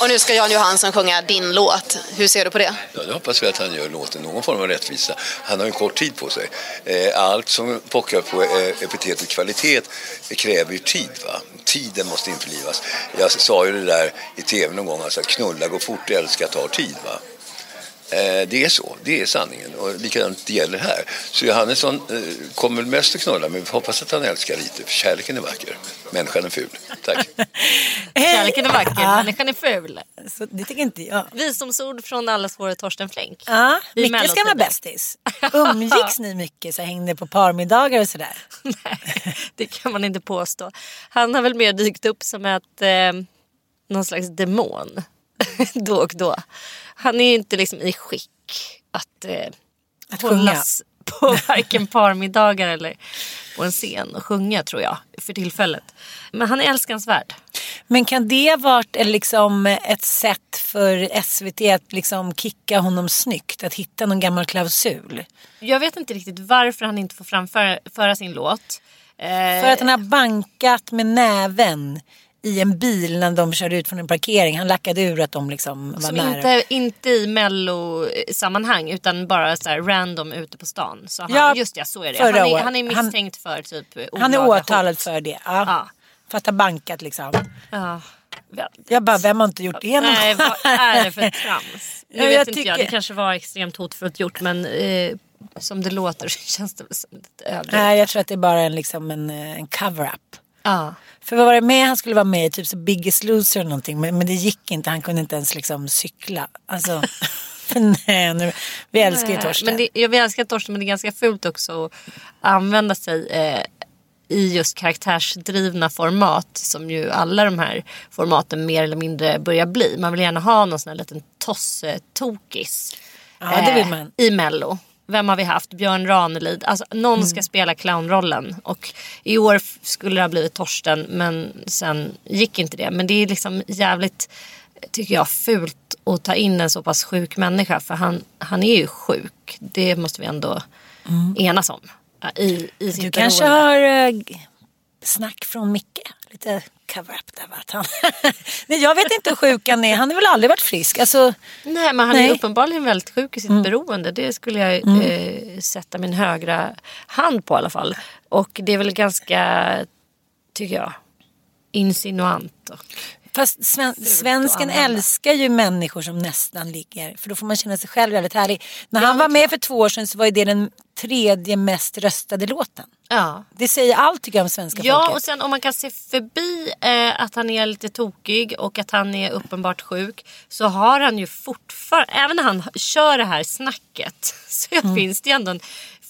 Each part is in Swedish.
Och nu ska Jan Johansson sjunga din låt. Hur ser du på det? Ja, det hoppas vi att han gör låten någon form av rättvisa. Han har ju kort tid på sig. Eh, allt som pockar på eh, epitetet kvalitet kräver ju tid. Va? Tiden måste införlivas. Jag sa ju det där i tv någon gång, alltså att knulla går fort, älska tar tid. Va? Eh, Det är så, det är sanningen och likadant det gäller här. Så Johannesson eh, kommer väl mest att knulla men vi hoppas att han älskar lite för kärleken är vacker, människan är ful. Tack. Kärleken är vacker, människan är ful. Så det tycker inte jag. Visdomsord från allas vår Torsten Flink. Ja, ska vara bästis. Umgicks ni mycket? Så hängde på parmiddagar och sådär? Nej, det kan man inte påstå. Han har väl mer dykt upp som ett, eh, någon slags demon. då och då. Han är ju inte liksom i skick att, eh, Att hållas på varken parmiddagar eller på en scen och sjunga tror jag för tillfället. Men han är älskansvärd. Men kan det varit eh, liksom ett sätt för SVT att liksom kicka honom snyggt? Att hitta någon gammal klausul? Jag vet inte riktigt varför han inte får framföra föra sin låt. Eh, För att han har bankat med näven i en bil när de körde ut från en parkering. Han lackade ur att de liksom var Som nära. inte, inte i mello-sammanhang utan bara så random ute på stan. Så han, Ja, just ja, så är det. Han är, han är Han- misstänkt för typ Han är åtalad hot. för det. Ja. Ja. För att ha bankat liksom. Ja. Jag bara, vem har inte gjort det någon Nej, vad är det för trams? Nu Ja, vet jag inte jag, tycker- det kanske var extremt hotfullt gjort men eh, som det låter så känns det som lite överdrivet. Nej, jag tror att det är bara en, liksom en, eh, en cover-up. Ja. För vad var det med? Han skulle vara med i typ så Biggest Loser eller någonting. Men, men det gick inte. Han kunde inte ens liksom cykla. Alltså, nej, nu, vi älskar ju Torsten. Men det, jag vill älska Torsten men det är ganska fult också att använda sig eh, i just karaktärsdrivna format som ju alla de här formaten mer eller mindre börjar bli. Man vill gärna ha någon sån här liten tossetokis Ja, man. i mello. Vem har vi haft? Björn Ranelid. Alltså, någon Mm. ska spela clownrollen. Och i år skulle det ha blivit Torsten men sen gick inte det. Men det är liksom jävligt, tycker jag, fult att ta in en så pass sjuk människa. För han, han är ju sjuk. Det måste vi ändå enas om. ja, I, i Mm. Du kanske har uh, snack från Micke. Lite cover-up där. va? Att Han... nej, jag vet inte hur sjuk han är. Han har väl aldrig varit frisk. Alltså, Nej men han Nej. är uppenbarligen väldigt sjuk i sitt beroende. Det skulle jag eh, sätta min högra hand på i alla fall. Och det är väl ganska, tycker jag, insinuant. Och, Fast sven, svensken älskar ju människor som nästan ligger. För då får man känna sig själv väldigt härlig. När han var med för två år sedan så var ju det den tredje mest röstade låten. Ja. Det säger allt tycker jag om svenska Ja folket. och sen om man kan se förbi eh, att han är lite tokig och att han är uppenbart sjuk. Så har han ju fortfarande, även när han kör det här snacket. Så Mm. finns det ju ändå en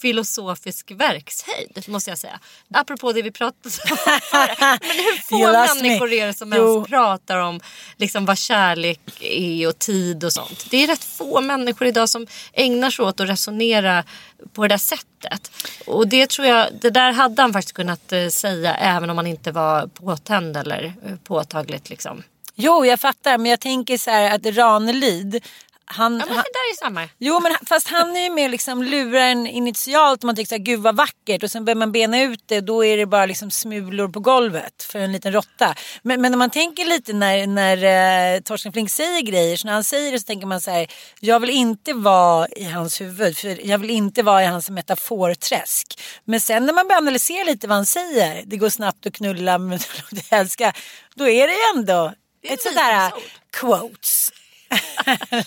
filosofisk verkshöjd måste jag säga. Apropå det vi pratade om. Men hur få me. människor är det som Jo. ens pratar om liksom, vad kärlek är och tid och sånt. Det är rätt få människor idag som ägnar sig åt att resonera på det där sättet. Och det tror jag, det där hade han faktiskt kunnat eh, säga även om han inte var påtänd eller eh, påtagligt liksom. Jo, jag fattar. Men jag tänker så här att Ranelid. Han, Ja men det han, där är samma. jo, men fast han är ju med liksom lurar en initialt. Man tycker så här, gud vad vackert. Och sen börjar man bena ut det. Då är det bara liksom smulor på golvet för en liten råtta. Men, men när man tänker lite när, när eh, Torsten Flink säger grejer. Så när han säger det så tänker man så här. Jag vill inte vara i hans huvud. För jag vill inte vara i hans metaforträsk. Men sen när man börjar analysera lite vad han säger. Det går snabbt att knulla men det älska. Då är det ju ändå ett sådär quotes.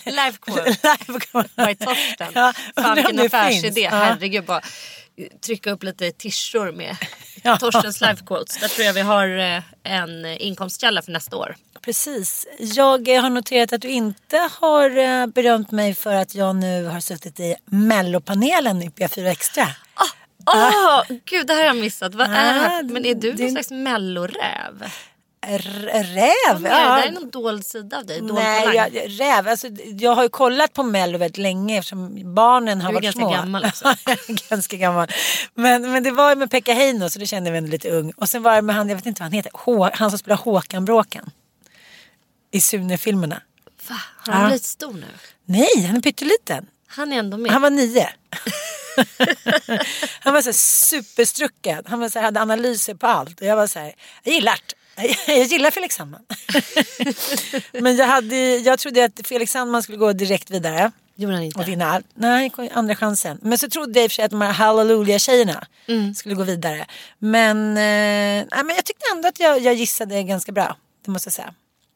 Life quote Live quote. by Torsten. Ja, Fan vilken affärsidé. Ja. Herregud bara trycka upp lite tishor med Ja. Torstens life quotes. Där tror jag vi har eh, en inkomstkälla för nästa år. Precis. Jag eh, har noterat att du inte har eh, berömt mig för att jag nu har suttit i mellopanelen i P4 Extra. Åh, gud det här har jag missat. Vad är? Ah, Men är du någon slags melloräv? Räv? Ja. Det här är någon dold sida av dig. Dold Nej, jag, räv. Alltså, jag har ju kollat på Mello väldigt länge eftersom barnen har Du är varit ganska små. gammal också. Ganska gammal. Men, men det var ju med Pekka Heino så det kände jag mig ändå lite ung. Och sen var det med han, jag vet inte vad han heter, Hå, han som spelar Håkan Bråkan. I Sune-filmerna. Va? Har han Ja. blivit stor nu? Nej, han är pytteliten. Han är ändå med. Han var nio. han var så här superstruckad. Han var så här, hade analyser på allt. Och jag var så här, jag gillar det. Jag gillar Felix Sandman. Men jag, hade, jag trodde att Felix Sandman skulle gå direkt vidare. Gjorde han inte? Och vinna allt. Nej, andra chansen. Men så trodde jag i och för sig att de här Hallelujah-tjejerna skulle gå vidare. Men, eh, nej, men jag tyckte ändå att jag, jag gissade ganska bra. Det måste jag säga.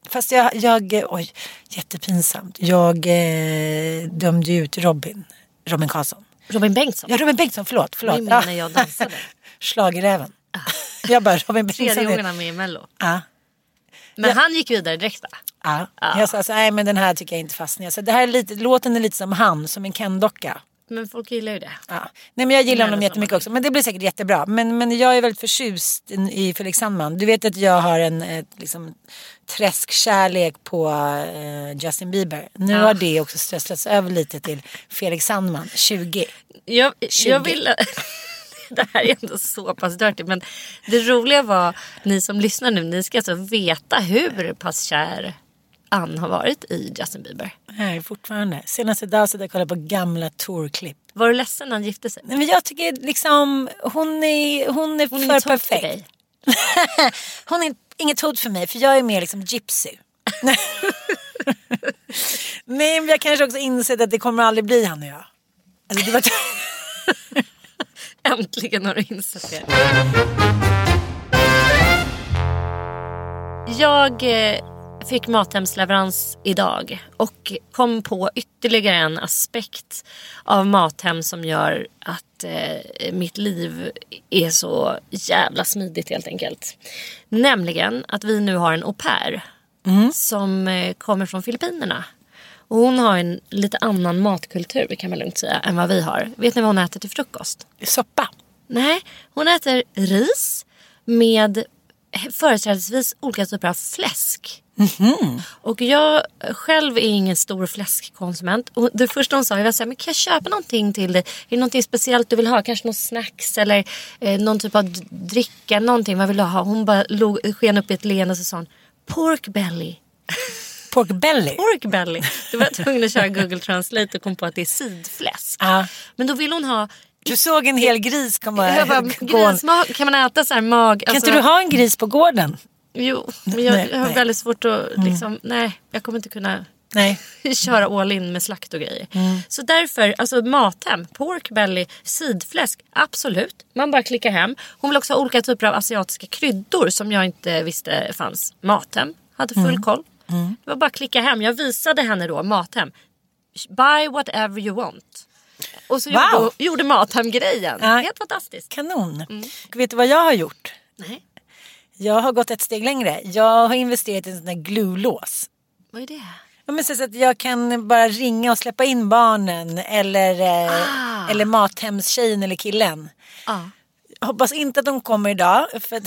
Fast jag, jag oj, jättepinsamt. Jag eh, dömde ut Robin, Robin Karlsson. Robin Bengtsson. Ja, Robin Bengtsson, förlåt. förlåt. Är min när jag dansade. Schlagerräven. Jag bara, Robin Tredje Bengtsson. gången är- han med i Mello. Ja. Men Ja. han gick vidare direkt va? Ja. Ja. Jag sa så, nej men den här tycker jag inte fastnar. Så det här är lite, låten är lite som han, som en Ken-docka. Men folk gillar ju det. Ja. Nej men jag gillar honom jättemycket också. Men det blir säkert jättebra. Men, men jag är väldigt förtjust i Felix Sandman. Du vet att jag har en ett, liksom, träskkärlek på eh, Justin Bieber. Nu Ja. har det också strösslats över lite till Felix Sandman, 20. Jag, 20. jag ville... Det här är ändå så pass dirty men det roliga var ni som lyssnar nu, ni ska alltså veta hur pass kär Ann har varit i Justin Bieber. Nej, fortfarande. Senast idag så jag och kollade på gamla tourklipp. Var du ledsen när han gifte sig? Nej, men jag tycker liksom hon är, hon är Hon för hot för perfekt. dig. hon är inget hot för mig för jag är mer liksom gypsy. Nej men jag kanske också insett att det kommer aldrig bli han och jag. Alltså, det var Äntligen har du insett det. Jag eh, fick Mathemsleverans idag och kom på ytterligare en aspekt av Mathem som gör att eh, mitt liv är så jävla smidigt helt enkelt. Nämligen att vi nu har en au pair som eh, kommer från Filippinerna. Och hon har en lite annan matkultur kan man lugnt säga än vad vi har. Vet ni vad hon äter till frukost? soppa. Nej, hon äter ris med företrädesvis olika typer av fläsk. Och jag själv är ingen stor fläskkonsument. Och det första hon sa jag var så här, men kan jag köpa någonting till dig? Är det någonting speciellt du vill ha? Kanske någon snacks eller eh, någon typ av dricka, någonting. Vad vill du ha? Hon bara log, sken upp i ett leende och så sa hon, pork belly. Pork belly. Pork belly. Då var jag tvungen att köra Google Translate och kom på att det är sidfläsk. Ja. Men då vill hon ha Du såg en hel gris komma jag bara, grismag, kan man äta så här mag? Kan alltså- inte du ha en gris på gården? Jo, men jag, Nej, jag har nej. väldigt svårt att liksom, nej, jag kommer inte kunna Nej. köra all in med slakt och grejer. Så därför, alltså Mathem, pork belly, sidfläsk, absolut. Man bara klickar hem. Hon vill också ha olika typer av asiatiska kryddor som jag inte visste fanns. Mathem hade full koll. Det var bara att klicka hem. Jag visade henne då Mathem. Buy whatever you want. Och så Wow. gjorde, gjorde Mathem grejen. Ja. Helt fantastiskt. Kanon. Vet du vad jag har gjort? Nej. Jag har gått ett steg längre. Jag har investerat i en sån där glulås. Vad är det? Ja, men så att jag kan bara ringa och släppa in barnen eller, eh, eller mathemstjejen eller killen. Ah. Hoppas inte att de kommer idag. För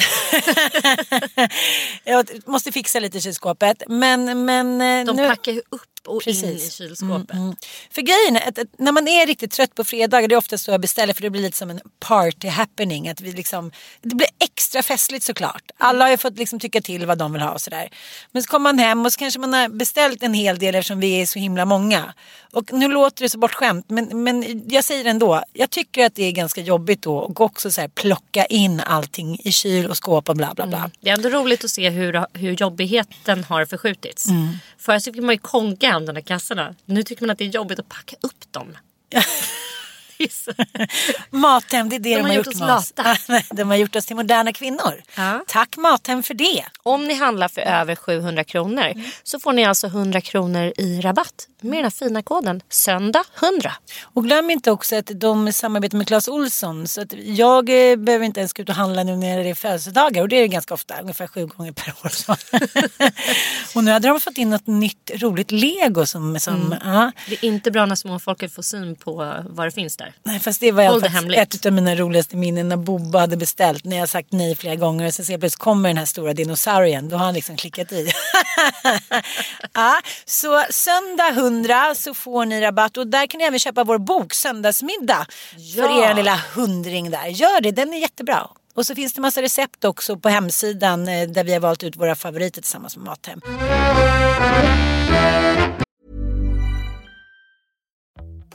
jag måste fixa lite i kylskåpet. Men, men eh, De nu... packar ju upp och in i Precis. kylskåpet. Mm. För grejen är att, att när man är riktigt trött på fredagar, det är ofta så jag beställer för det blir lite som en party happening. Att vi liksom, det blir extra festligt såklart. Alla har ju fått liksom tycka till vad de vill ha och sådär. Men så kommer man hem och så kanske man har beställt en hel del eftersom vi är så himla många. Och nu låter det så bortskämt men, men jag säger ändå, jag tycker att det är ganska jobbigt då och också så här, plocka in allting i kyl och skåp och bla bla bla. Det är ändå roligt att se hur, hur jobbigheten har förskjutits. Mm. Förut så fick man ju konka hem de där kassorna. Nu tycker man att det är jobbigt att packa upp dem. Så- Mathem, det är det de, De har har gjort gjort oss med oss. lata. de har gjort oss till moderna kvinnor. Ja. Tack Mathem för det. Om ni handlar för över 700 kronor Mm. så får ni alltså 100 kronor i rabatt med den här fina koden söndag 100. Och glöm inte också att de samarbetar med Clas Olsson. Så att jag eh, behöver inte ens gå ut och handla nu när det är födelsedagar. Och det är det ganska ofta, ungefär sju gånger per år. Och nu hade de fått in något nytt roligt lego som... som ja. Det är inte bra när småfolket får syn på vad det finns där. Nej, fast det var Håll det hemligt. ett av mina roligaste minnen när Bobba hade beställt. När jag sagt nej flera gånger och så ser plötsligt kommer den här stora dinosaurien. Då har han liksom klickat i. ja, så söndag 100 så får ni rabatt och där kan ni även köpa vår bok Söndagsmiddag. För Ja. er lilla hundring där. Gör det, den är jättebra. Och så finns det massa recept också på hemsidan eh, där vi har valt ut våra favoriter tillsammans med Mathem.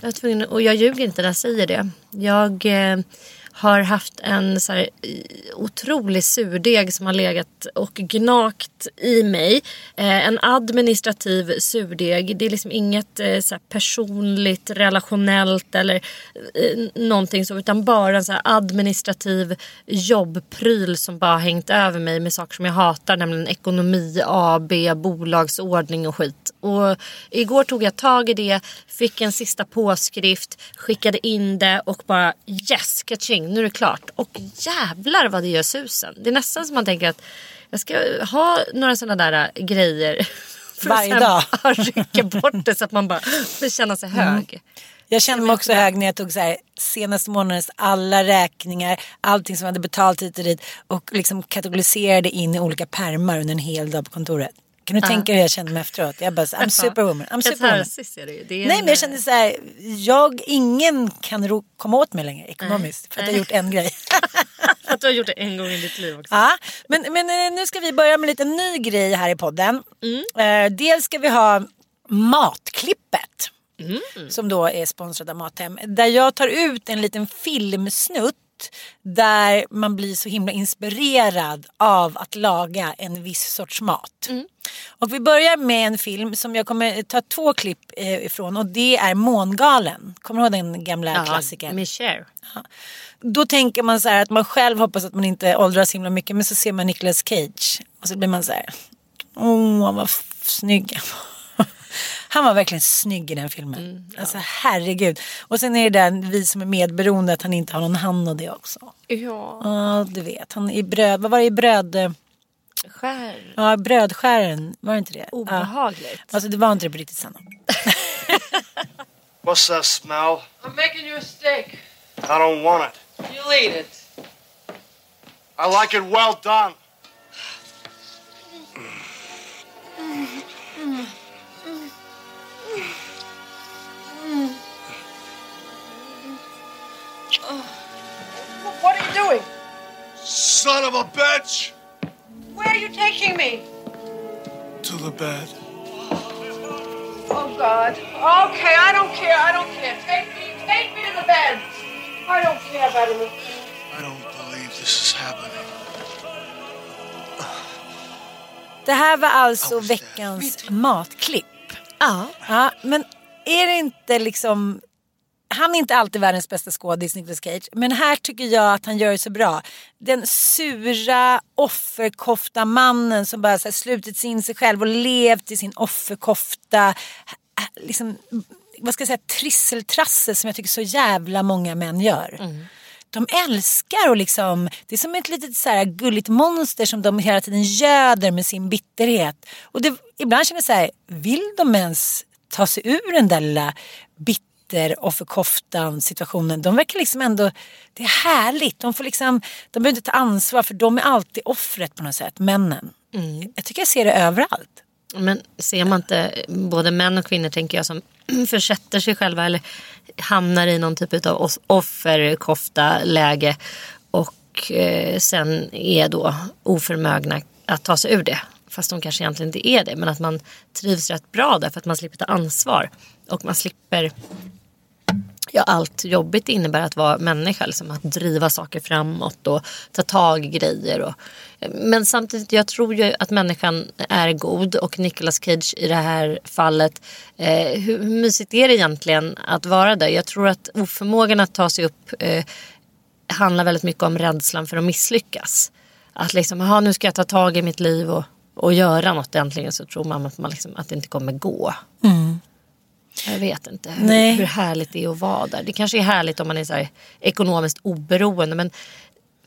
Jag tvungen, och jag ljuger inte när jag säger det. Jag eh, har haft en så här, eh, otrolig surdeg som har legat och gnagt i mig. Eh, en administrativ surdeg. Det är liksom inget eh, så här, personligt, relationellt eller eh, någonting så. Utan bara en så här, administrativ jobbpryl som bara hängt över mig med saker som jag hatar. Nämligen ekonomi, AB, bolagsordning och skit. Och igår tog jag tag i det, fick en sista påskrift, skickade in det och bara yes, kaching, nu är det klart. Och jävlar vad det gör susen. Det är nästan som man tänker att jag ska ha några sådana där äh, grejer. För Varje att dag. rycka bort det så att man bara får känna sig hög. Jag kände mig också hög när jag tog så här, senaste månadens alla räkningar, allting som jag hade betalt hit och dit och liksom kategoriserade in i olika permar under en hel dag på kontoret. Kan du Ja. tänka hur jag kände mig efteråt? Jag bara, I'm superwoman. I'm superwoman. Det. Det Nej en, men jag kände så här, jag, ingen kan ro, komma åt mig längre ekonomiskt för att jag har gjort en grej. Att du har gjort det en gång i ditt liv också. Ja, men, men eh, nu ska vi börja med en liten ny grej här i podden. Eh, dels ska vi ha Matklippet. Som då är sponsrad av Mathem. Där jag tar ut en liten filmsnutt där man blir så himla inspirerad av att laga en viss sorts mat. Och vi börjar med en film som jag kommer ta två klipp eh, ifrån och det är Mångalen. Kommer du ihåg den gamla klassikern? Med Cher. Då tänker man så här att man själv hoppas att man inte åldras himla mycket men så ser man Nicolas Cage och så blir man så här. Åh vad snygg han var." Han var verkligen snygg i den filmen. Alltså herregud. Och sen är det där vi som är medberoende att han inte har någon hand och det också. Ja. Ja du vet. Han i bröd, vad var det i bröd? Skär. Ja brödskären, var det inte det? Obehagligt. Ja. Alltså det var inte det på riktigt Sanna. What's that smell? I'm making you a steak. I don't want it. You'll eat it. I like it well done. Doing? Son of a bitch! Where are you taking me? To the bed. Oh, God. Okay, I don't care. I don't care. Take me. Take me to the bed. I don't care about it. I don't believe this is happening. Det här var alltså veckans matklipp. Ja. ja. Men är det inte liksom... Han är inte alltid världens bästa skådis, Nicolas Cage. Men här tycker jag att han gör det så bra. Den sura offerkofta mannen som bara så här slutit sig in sig själv och levt i sin offerkofta. Liksom, vad ska jag säga, trisseltrassel som jag tycker så jävla många män gör. De älskar och liksom, det är som ett litet så här gulligt monster som de hela tiden göder med sin bitterhet. Och det, ibland känner jag så här, vill de ens ta sig ur den där lilla bitter och förkoftan situationen? De verkar liksom ändå, det är härligt. De får liksom, de behöver inte ta ansvar för de är alltid offret på något sätt, männen. Jag tycker jag ser det överallt. Men ser man inte både män och kvinnor tänker jag som försätter sig själva eller hamnar i någon typ av oss- offerkofta läge och eh, sen är då oförmögna att ta sig ur det. Fast de kanske egentligen inte är det men att man trivs rätt bra där för att man slipper ta ansvar och man slipper ja, allt jobbigt det innebär att vara människa. Liksom, att driva saker framåt och ta tag i grejer. Och, men samtidigt, jag tror ju att människan är god och Nicolas Cage i det här fallet. Eh, hur, hur mysigt är det egentligen att vara där? Jag tror att oförmågan att ta sig upp eh, handlar väldigt mycket om rädslan för att misslyckas. Att liksom, aha, nu ska jag ta tag i mitt liv och, och göra något äntligen så tror man att, man liksom, att det inte kommer gå. Jag vet inte hur, Nej. hur härligt det är att vara där. Det kanske är härligt om man är så här ekonomiskt oberoende men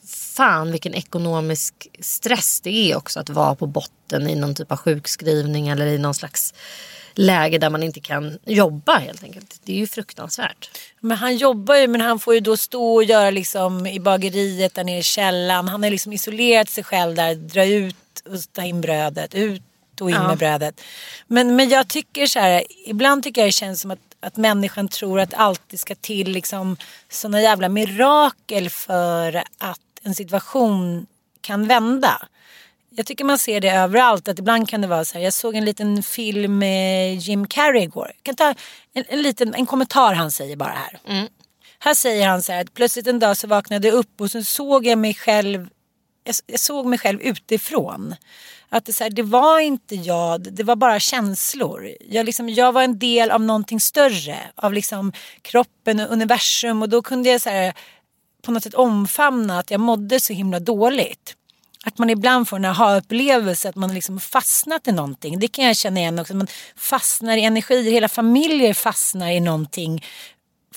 fan vilken ekonomisk stress det är också att vara på botten i någon typ av sjukskrivning eller i någon slags läge där man inte kan jobba helt enkelt. Det är ju fruktansvärt. Men han jobbar ju men han får ju då stå och göra liksom i bageriet där nere i källaren. Han har liksom isolerat sig själv där, dra ut ta in brödet, ut och in Ja. med brödet. Men, men jag tycker så här, ibland tycker jag det känns som att, att människan tror att alltid ska till liksom sådana jävla mirakel för att en situation kan vända. Jag tycker man ser det överallt. Att ibland kan det vara så här. Jag såg en liten film med Jim Carrey igår. Jag kan ta en, en, liten, en kommentar han säger bara här. Här säger han så här. Att plötsligt en dag så vaknade jag upp och så såg jag mig själv. Jag, jag såg mig själv utifrån. Att det, så här, det var inte jag, det var bara känslor. Jag, liksom, jag var en del av någonting större. Av liksom kroppen och universum. Och då kunde jag så här, på något sätt omfamna att jag mådde så himla dåligt. Att man ibland får en aha-upplevelse att man liksom fastnat i någonting. Det kan jag känna igen också. Man fastnar i energier, hela familjer fastnar i någonting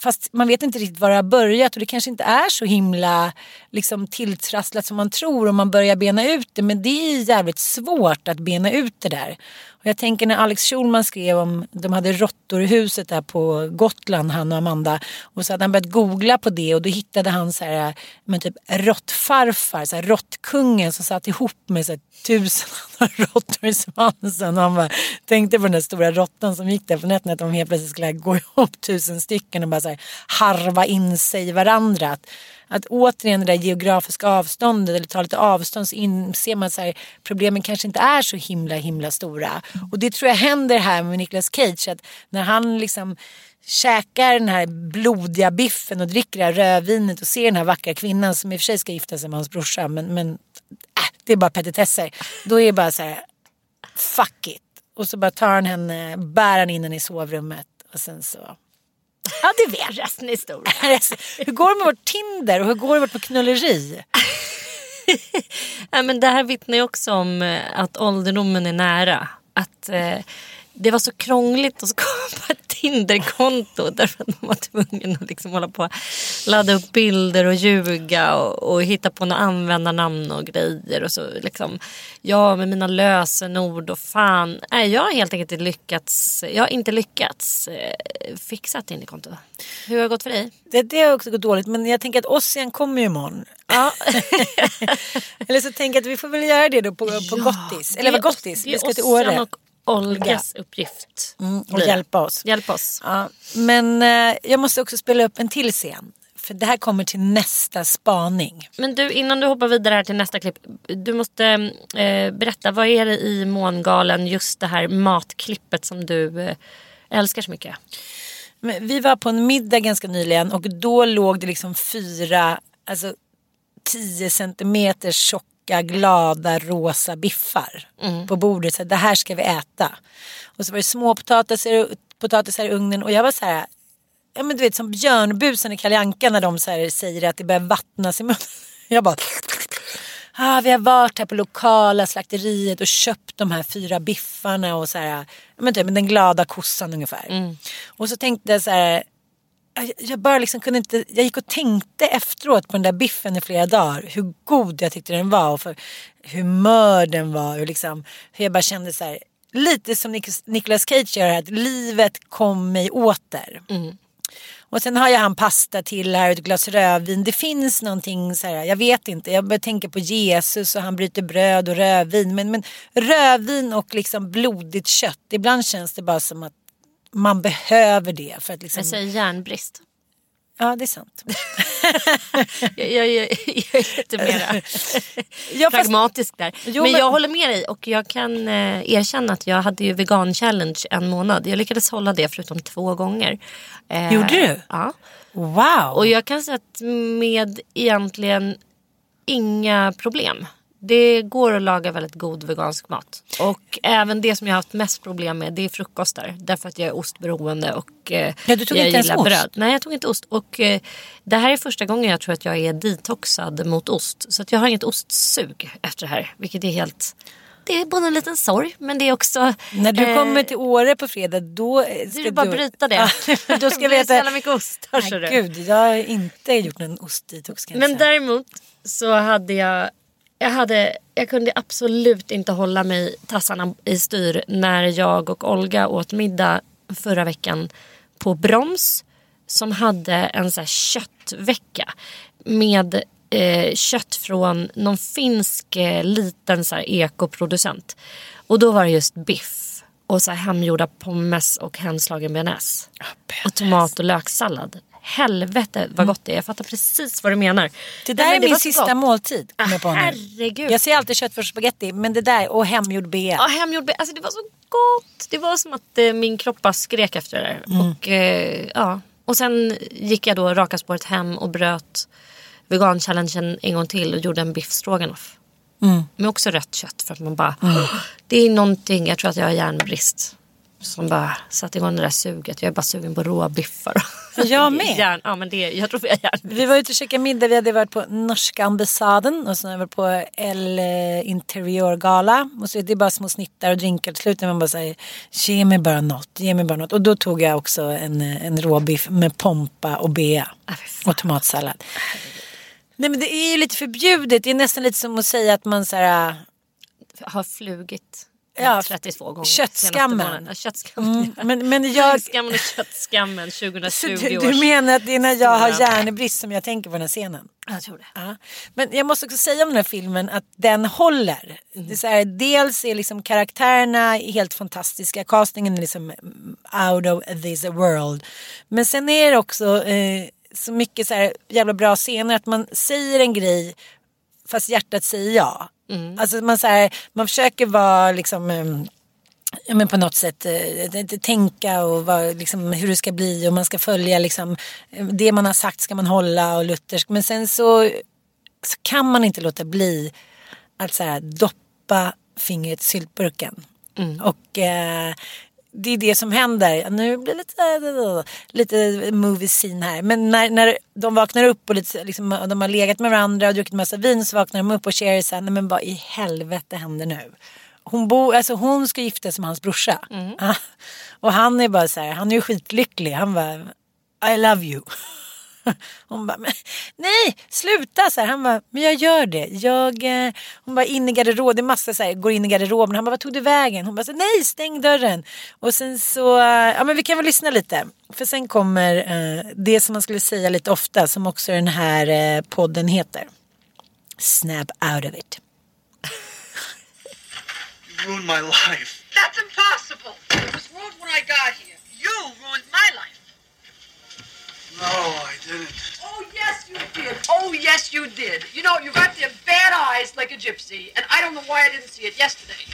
fast man vet inte riktigt var det har börjat och det kanske inte är så himla liksom, tilltrasslat som man tror om man börjar bena ut det. Men det är jävligt svårt att bena ut det där. Och jag tänker när Alex Schulman skrev om de hade råttor i huset där på Gotland, han och Amanda. Och så hade han börjat googla på det och då hittade han så här, men typ råttfarfar, så här, råttkungen som satt ihop med så här, tusen andra råttor i svansen. Och han bara tänkte på den där stora råttan som gick där på nätterna att de helt plötsligt skulle gå ihop tusen stycken och bara så här, harva in sig i varandra. Att, att återigen det där geografiska avståndet eller ta lite avstånd så inser man att problemen kanske inte är så himla himla stora. Och det tror jag händer här med Nicolas Cage. Att när han liksom käkar den här blodiga biffen och dricker det här rödvinet och ser den här vackra kvinnan som i och för sig ska gifta sig med hans brorsa. Men, men äh, det är bara petitesser. Då är det bara så här, fuck it. Och så bara tar han henne, bär han in henne i sovrummet och sen så Ja, det vet Resten är historia. hur går det med vårt Tinder och hur går det med vårt knulleri? ja, men det här vittnar ju också om eh, att ålderdomen är nära. Att eh, det var så krångligt att skapa ett Tinderkonto därför att man var tvungen att liksom hålla på ladda upp bilder och ljuga och, och hitta på några användarnamn och grejer. Och så liksom, ja, med mina lösenord och fan. Nej, jag har helt enkelt inte lyckats, jag har inte lyckats eh, fixa ett Tinderkonto. Hur har det gått för dig? Det, det har också gått dåligt men jag tänker att Ossian kommer ju imorgon. Ja. Eller så tänker jag att vi får väl göra det då på, på Ja, Gottis. Eller vad Gottis? Vi ska till Åre. Och Olgas uppgift. Mm, och hjälpa oss. Hjälpa oss. Ja, men eh, jag måste också spela upp en till scen. För det här kommer till nästa spaning. Men du, innan du hoppar vidare här till nästa klipp. Du måste eh, berätta, vad är det i Mångalen, just det här matklippet som du eh, älskar så mycket? Men vi var på en middag ganska nyligen och då låg det liksom fyra, alltså 10 centimeter tjocka glada rosa biffar på bordet. Så här, det här ska vi äta. Och så var det små potatisar, potatisar i ugnen och jag var så här, ja men du vet som björnbusen i Kalle när de så här säger att det börjar vattnas i munnen. Jag bara Ah, vi har varit här på lokala slakteriet och köpt de här fyra biffarna och så här, men typ den glada kossan ungefär. Och så tänkte jag så här, jag- jag bara liksom kunde inte, jag gick och tänkte efteråt på den där biffen i flera dagar. Hur god jag tyckte den var och för hur mör den var och liksom hur jag bara kände så här, lite som Nic- Nicolas Cage gör att livet kom mig åter. Och sen har jag han pasta till här och ett glas rödvin. Det finns någonting så här, jag vet inte. Jag börjar tänka på Jesus och han bryter bröd och rödvin. Men, men rödvin och liksom blodigt kött. Ibland känns det bara som att man behöver det. För att liksom... Jag säger järnbrist. Ja, det är sant. jag, jag, jag, jag är lite mera Ja, pragmatisk där. Jo, men, men- jag håller med dig och jag kan eh, erkänna att jag hade ju vegan challenge en månad. Jag lyckades hålla det förutom två gånger. Eh, Gjorde du? Ja. Wow. Och jag kan säga att med egentligen inga problem. Det går att laga väldigt god vegansk mat. Och även det som jag har haft mest problem med det är frukostar. Därför att jag är ostberoende och eh, Ja, du tog jag inte ens gillar ost? bröd. Nej jag tog inte ost. Och eh, det här är första gången jag tror att jag är detoxad mot ost. Så att jag har inget ostsug efter det här. Vilket är helt... Det är både en liten sorg men det är också... När du eh, kommer till Åre på fredag då ska Du bara bryta det. Då ska Det vi äta... jävla mycket så Nej, du. gud, jag har inte gjort någon ostdetox kan jag Men säga. däremot så hade jag jag, hade, jag kunde absolut inte hålla mig tassarna i styr när jag och Olga åt middag förra veckan på Broms som hade en så här köttvecka med eh, kött från någon finsk eh, liten så ekoproducent. Och då var det just biff och så hemgjorda pommes och hemslagen bearnaise. och tomat och löksallad. Helvete vad gott det är. Jag fattar precis vad du menar. Mm. Det där men är min sista gott. måltid. på nu. herregud. Jag ser alltid köttfärs och spagetti men det där och hemgjord bea. Ja, hemgjord be- alltså det var så gott. Det var som att eh, min kropp bara skrek efter det där. Mm. Och, eh, ja. och sen gick jag då raka spåret hem och bröt vegan-challengen en gång till och gjorde en biff stroganoff. Mm. Med också rött kött för att man bara, det är någonting, jag tror att jag har järnbrist. Som bara satte igång det där suget. Jag är bara sugen på råa biffar. Jag med. Järn, ja, men det, jag tror vi har järn. Vi var ute och käkade middag. Vi hade varit på norska ambassaden och sen varit på El eh, Interiorgala. Och så är det bara små snittar och drinkar. Till slut när man bara säger ge mig bara något, ge mig bara något. Och då tog jag också en, eh, en råbiff med pompa och bea. Och tomatsallad. Nej men det är ju lite förbjudet. Det är nästan lite som att säga att man så här, Har flugit Ja, 32 gånger. köttskammen. Ja, köttskammen. Mm, men, men jag... Skammen och köttskammen 2020 Så du, du menar att det är när jag har hjärnebrist som jag tänker på den här scenen? Jag tror det. Ja. Men jag måste också säga om den här filmen att den håller. Det är så här, dels är liksom karaktärerna helt fantastiska, castingen är liksom out of this world. Men sen är det också eh, så mycket så här jävla bra scener att man säger en grej fast hjärtat säger ja. Alltså man, så här, man försöker vara liksom ehm, ja, men på något sätt eh, t- tänka och vad, liksom, hur det ska bli och man ska följa liksom, eh, det man har sagt ska man hålla och luthersk. Men sen så, så kan man inte låta bli att så här, doppa fingret i syltburken. Och eh, det är det som händer. Nu blir det lite, lite movie scene här. Men när, när de vaknar upp och lite, liksom, och de har legat med varandra och druckit massa vin så vaknar de upp och Sherry säger, nej men vad i helvete händer nu? Hon, bo, alltså hon ska gifta sig med hans brorsa. Ja. Och han är bara så här, han är ju skitlycklig. Han bara, I love you. Hon bara, nej sluta! Så här, han bara, men jag gör det. Jag, eh, hon bara, in i garderoben, det är massa så här, går in i garderoben. Han bara, vad tog du vägen? Hon bara, så, nej stäng dörren. Och sen så, eh, ja men vi kan väl lyssna lite. För sen kommer eh, det som man skulle säga lite ofta, som också den här eh, podden heter. Snap out of it. You ruined my life. That's impossible. It was ruined when I got here. You ruined my life. No, I didn't. Oh, yes, you did. Oh, yes, you did. You know, you got the bad eyes like a gypsy, and I don't know why I didn't see it yesterday.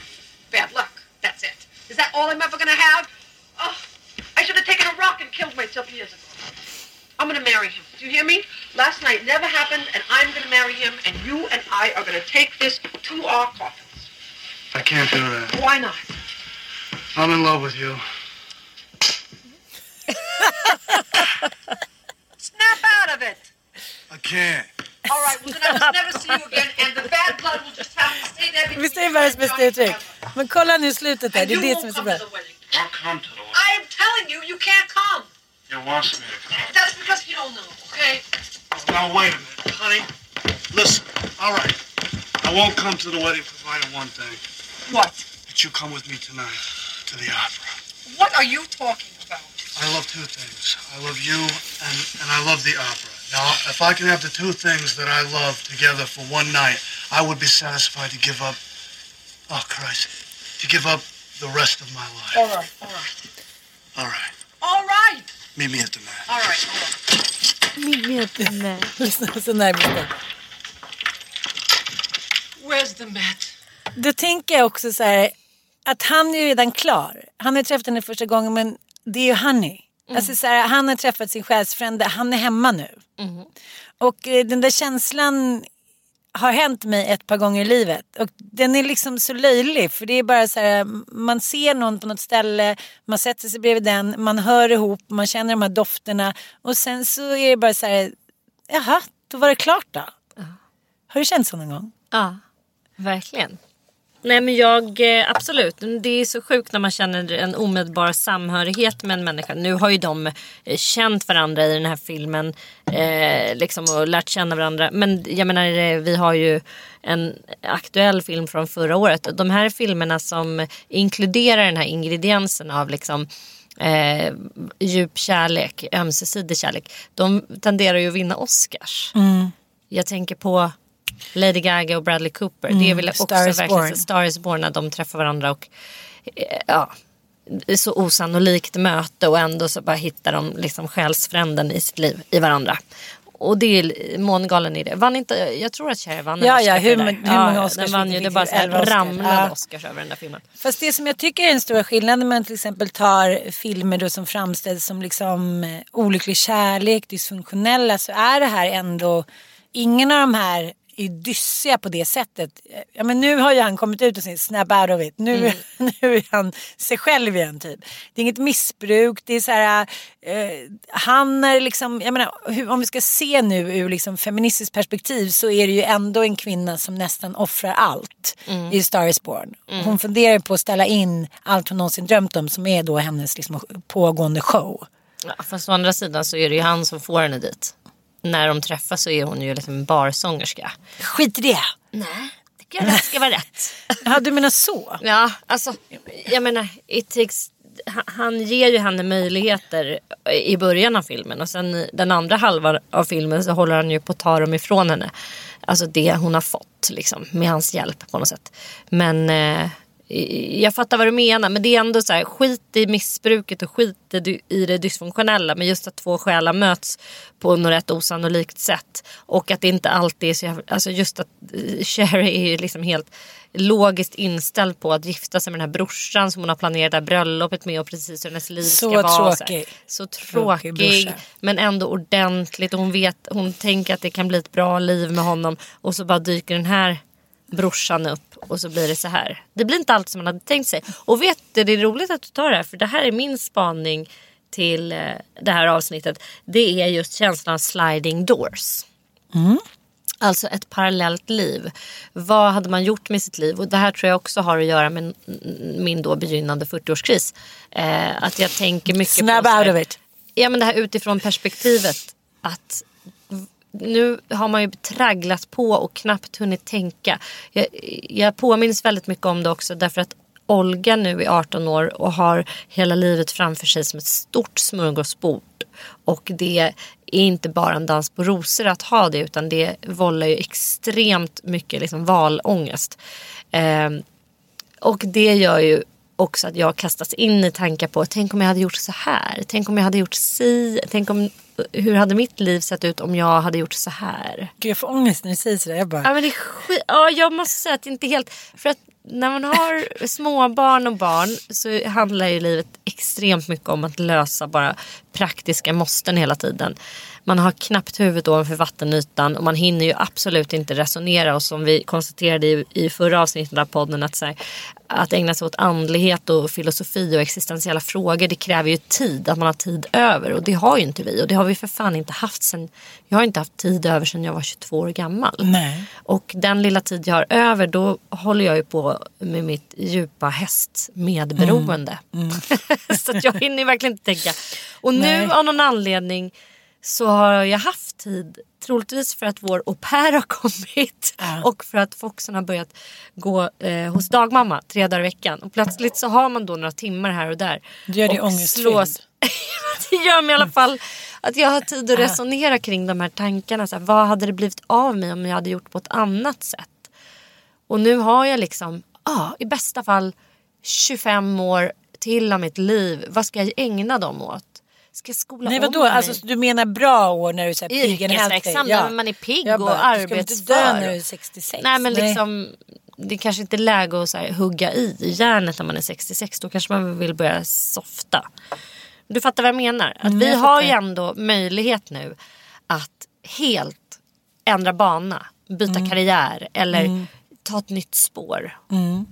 Bad luck. That's it. Is that all I'm ever going to have? Oh, I should have taken a rock and killed myself years ago. I'm going to marry him. Do you hear me? Last night never happened, and I'm going to marry him, and you and I are going to take this to our coffins. I can't do that. Why not? I'm in love with you. Snap out of it. I can't. All right, well, then I will never see you again, and the bad blood will just have to stay there. Visst är det världens bästa uttryck? Men kolla nu slutet där, det är det som är så bra. I'll come to the wedding. I am telling you, you can't come. You wants me to come. That's because you don't know, okay? Now wait a minute, honey. Listen, all right. I won't come to the wedding provided one thing. What? That you come with me tonight to the opera. What are you talking about? I love two things. I love you and, and I love the opera. Now, if I can have the two things that I love together for one night, I would be satisfied to give up, oh Christ, to give up the rest of my life. All right, all right. All right. All right. Meet me at the mat. All right, all right. Lyssna så närmast. Where's the mat? Då tänker jag också så här att han är ju redan klar. Han har träffat henne första gången men det är ju Honey. Alltså så här, han har träffat sin själsfrände, han är hemma nu. Och eh, den där känslan har hänt mig ett par gånger i livet. Och den är liksom så löjlig för det är bara så här, man ser någon på något ställe, man sätter sig bredvid den, man hör ihop, man känner de här dofterna och sen så är det bara så här, jaha, då var det klart då. Har du känt så någon gång? Ja, verkligen. Nej men jag, eh, absolut. Det är så sjukt när man känner en omedelbar samhörighet med en människa. Nu har ju de eh, känt varandra i den här filmen. Eh, liksom och lärt känna varandra. Men jag menar vi har ju en aktuell film från förra året. De här filmerna som inkluderar den här ingrediensen av liksom eh, djup kärlek, ömsesidig kärlek. De tenderar ju att vinna Oscars. Jag tänker på Lady Gaga och Bradley Cooper. det är väl också Star is verkligen Born. Star is Born när de träffar varandra och eh, ja, så osannolikt möte och ändå så bara hittar de liksom själsfränden i sitt liv i varandra. Och det är mångalen i det. Vann inte, jag tror att Cher vann en Ja, Oscar ja, hur- hur många Oscars Den vann ju, det bara så ramlade Ja. Oscars över den där filmen. Fast det som jag tycker är den stora skillnaden när man till exempel tar filmer då som framställs som liksom eh, olycklig kärlek, dysfunktionella så är det här ändå Ingen av de här är dyssiga på det sättet. Ja, men nu har ju han kommit ut och sagt snap out of it. Nu, nu är han sig själv igen typ. Det är inget missbruk. Det är så här, eh, han är liksom, jag menar hur, om vi ska se nu ur liksom feministiskt perspektiv så är det ju ändå en kvinna som nästan offrar allt i Star is Born. Hon funderar på att ställa in allt hon någonsin drömt om som är då hennes liksom, pågående show. Ja, fast å andra sidan så är det ju han som får henne dit. När de träffas så är hon ju liksom en barsångerska. Skit i det! Nej, tycker jag rätt ska vara rätt. Ja du menar så? Ja, alltså jag menar, it takes, han- ger ju henne möjligheter i början av filmen och sen den andra halvan av filmen så håller han ju på att ta dem ifrån henne. Alltså det hon har fått liksom med hans hjälp på något sätt. Men eh, jag fattar vad du menar men det är ändå så här skit i missbruket och skit i- det dysfunktionella men just att två själar möts på något rätt osannolikt sätt och att det inte alltid är så jävla, alltså just att eh, Sherry är ju liksom helt logiskt inställd på att gifta sig med den här brorsan som hon har planerat det här bröllopet med och precis hur hennes liv Så ska vara. tråkig. Så Tråkig tråkig brorsa. men ändå ordentligt och hon vet, hon tänker att det kan bli ett bra liv med honom och så bara dyker den här brorsan upp och så blir det så här. Det blir inte allt som man hade tänkt sig. Och vet du, det är roligt att du tar det här för det här är min spaning till eh, det här avsnittet. Det är just känslan av sliding doors. Alltså ett parallellt liv. Vad hade man gjort med sitt liv? Och det här tror jag också har att göra med min då begynnande 40-årskris. Eh, att jag tänker mycket Snap på... här- out of it. Ja men det här utifrån perspektivet att nu har man ju tragglat på och knappt hunnit tänka. Jag, jag påminns väldigt mycket om det också därför att Olga nu är 18 år och har hela livet framför sig som ett stort smörgåsbord. Och det är inte bara en dans på rosor att ha det utan det vållar ju extremt mycket liksom valångest. Eh, och det gör ju också att jag kastas in i tankar på tänk om jag hade gjort så här. Tänk om jag hade gjort si. Tänk om, hur hade mitt liv sett ut om jag hade gjort så här. Gud jag får ångest när du säger sådär. Jag bara, Ja, men det är skit... ja, jag måste säga att det inte helt... För att när man har småbarn och barn så handlar ju livet extremt mycket om att lösa bara praktiska måsten hela tiden. Man har knappt huvudet ovanför vattenytan och man hinner ju absolut inte resonera och som vi konstaterade i, i förra avsnittet av podden att, så här, att ägna sig åt andlighet och filosofi och existentiella frågor det kräver ju tid, att man har tid över och det har ju inte vi och det har vi för fan inte haft sen, jag har inte haft tid över sedan jag var 22 år gammal. Nej. Och den lilla tid jag har över då håller jag ju på med mitt djupa hästmedberoende. så att jag hinner verkligen inte tänka. Och nu Nej. av någon anledning så har jag haft tid. Troligtvis för att vår au pair har kommit. Och för att Foxen har börjat gå eh, hos dagmamma tre dagar i veckan. Och plötsligt så har man då några timmar här och där. Du gör dig ångestfylld. det gör mig i alla fall att jag har tid att resonera kring de här tankarna. Så här, vad hade det blivit av mig om jag hade gjort på ett annat sätt? Och nu har jag liksom, ah, i bästa fall 25 år till av mitt liv. Vad ska jag ägna dem åt? Ska jag skola Nej om vadå, mig? alltså, du menar bra år när du är pigg and healthy? Yrkesverksam, när man är pigg Jag och bara, Du ska inte dö arbetsför. när du är 66. Nej men liksom det kanske inte är läge att så här, hugga i järnet när man är 66. Då kanske man vill börja softa. Du fattar vad jag menar? Att Mm, vi jag har ju ändå möjlighet nu att helt ändra bana, byta Mm. karriär eller Mm. ta ett nytt spår. Mm.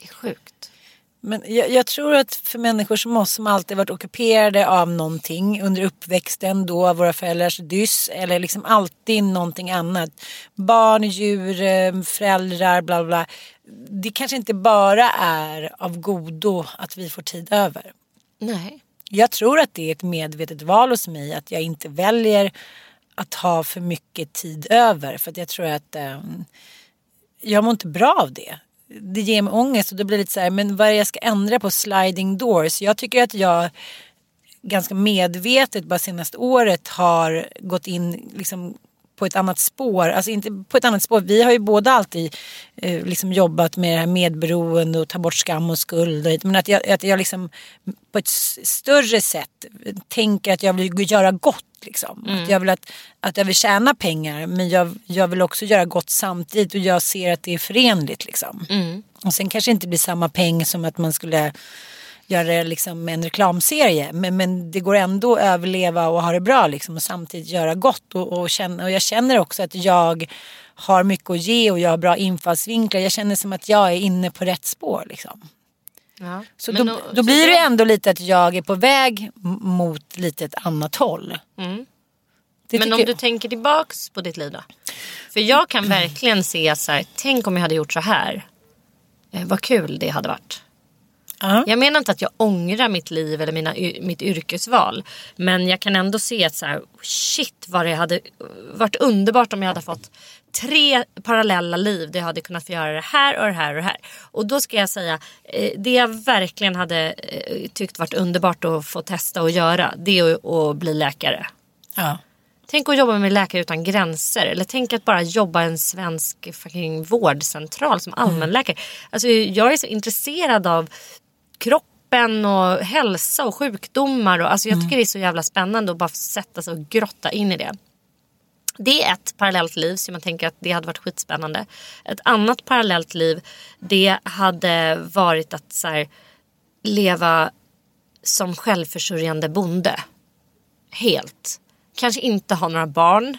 Det är sjukt. Men jag, jag tror att för människor som oss som alltid varit ockuperade av någonting under uppväxten då av våra föräldrars dyss eller liksom alltid någonting annat. Barn, djur, eh, föräldrar, bla bla, bla. Det kanske inte bara är av godo att vi får tid över. Nej. Jag tror att det är ett medvetet val hos mig att jag inte väljer att ha för mycket tid över. För att jag tror att eh, jag mår inte bra av det. Det ger mig ångest och då blir det lite så här, men vad är det jag ska ändra på sliding doors? Jag tycker att jag ganska medvetet bara senaste året har gått in liksom på ett annat spår. Alltså inte på ett annat spår. Vi har ju båda alltid eh, liksom jobbat med det här medberoende och ta bort skam och skuld. Och, men att jag, att jag liksom på ett större sätt tänker att jag vill göra gott. Liksom. Mm. Att jag vill att, att jag vill tjäna pengar men jag, jag vill också göra gott samtidigt och jag ser att det är förenligt. Liksom. Mm. Och sen kanske det inte blir samma peng som att man skulle göra det liksom med en reklamserie. Men, men det går ändå att överleva och ha det bra liksom, och samtidigt göra gott. Och, och, känna, och jag känner också att jag har mycket att ge och jag har bra infallsvinklar. Jag känner som att jag är inne på rätt spår liksom. Ja. Så Men då, då så blir det då- ändå lite att jag är på väg mot lite ett annat håll. Mm. Det Men om tycker- du tänker tillbaks på ditt liv då? För jag kan verkligen se så här, tänk om jag hade gjort så här. Eh, vad kul det hade varit. Jag menar inte att jag ångrar mitt liv eller mina, mitt yrkesval. Men jag kan ändå se att så här, shit vad det hade varit underbart om jag hade fått tre parallella liv där jag hade kunnat få göra det här och det här och det här. Och då ska jag säga, eh, det jag verkligen hade eh, tyckt varit underbart att få testa och göra det är att, bli läkare. Ja. Tänk att jobba med Läkare Utan Gränser. Eller tänk att bara jobba i en svensk fucking vårdcentral som allmänläkare. Alltså, jag är så intresserad av kroppen och hälsa och sjukdomar. Och, alltså, jag tycker det är så jävla spännande att bara sätta sig och grotta in i det. Det är ett parallellt liv så man tänker att det hade varit skitspännande. Ett annat parallellt liv det hade varit att så här, leva som självförsörjande bonde. Helt. Kanske inte ha några barn.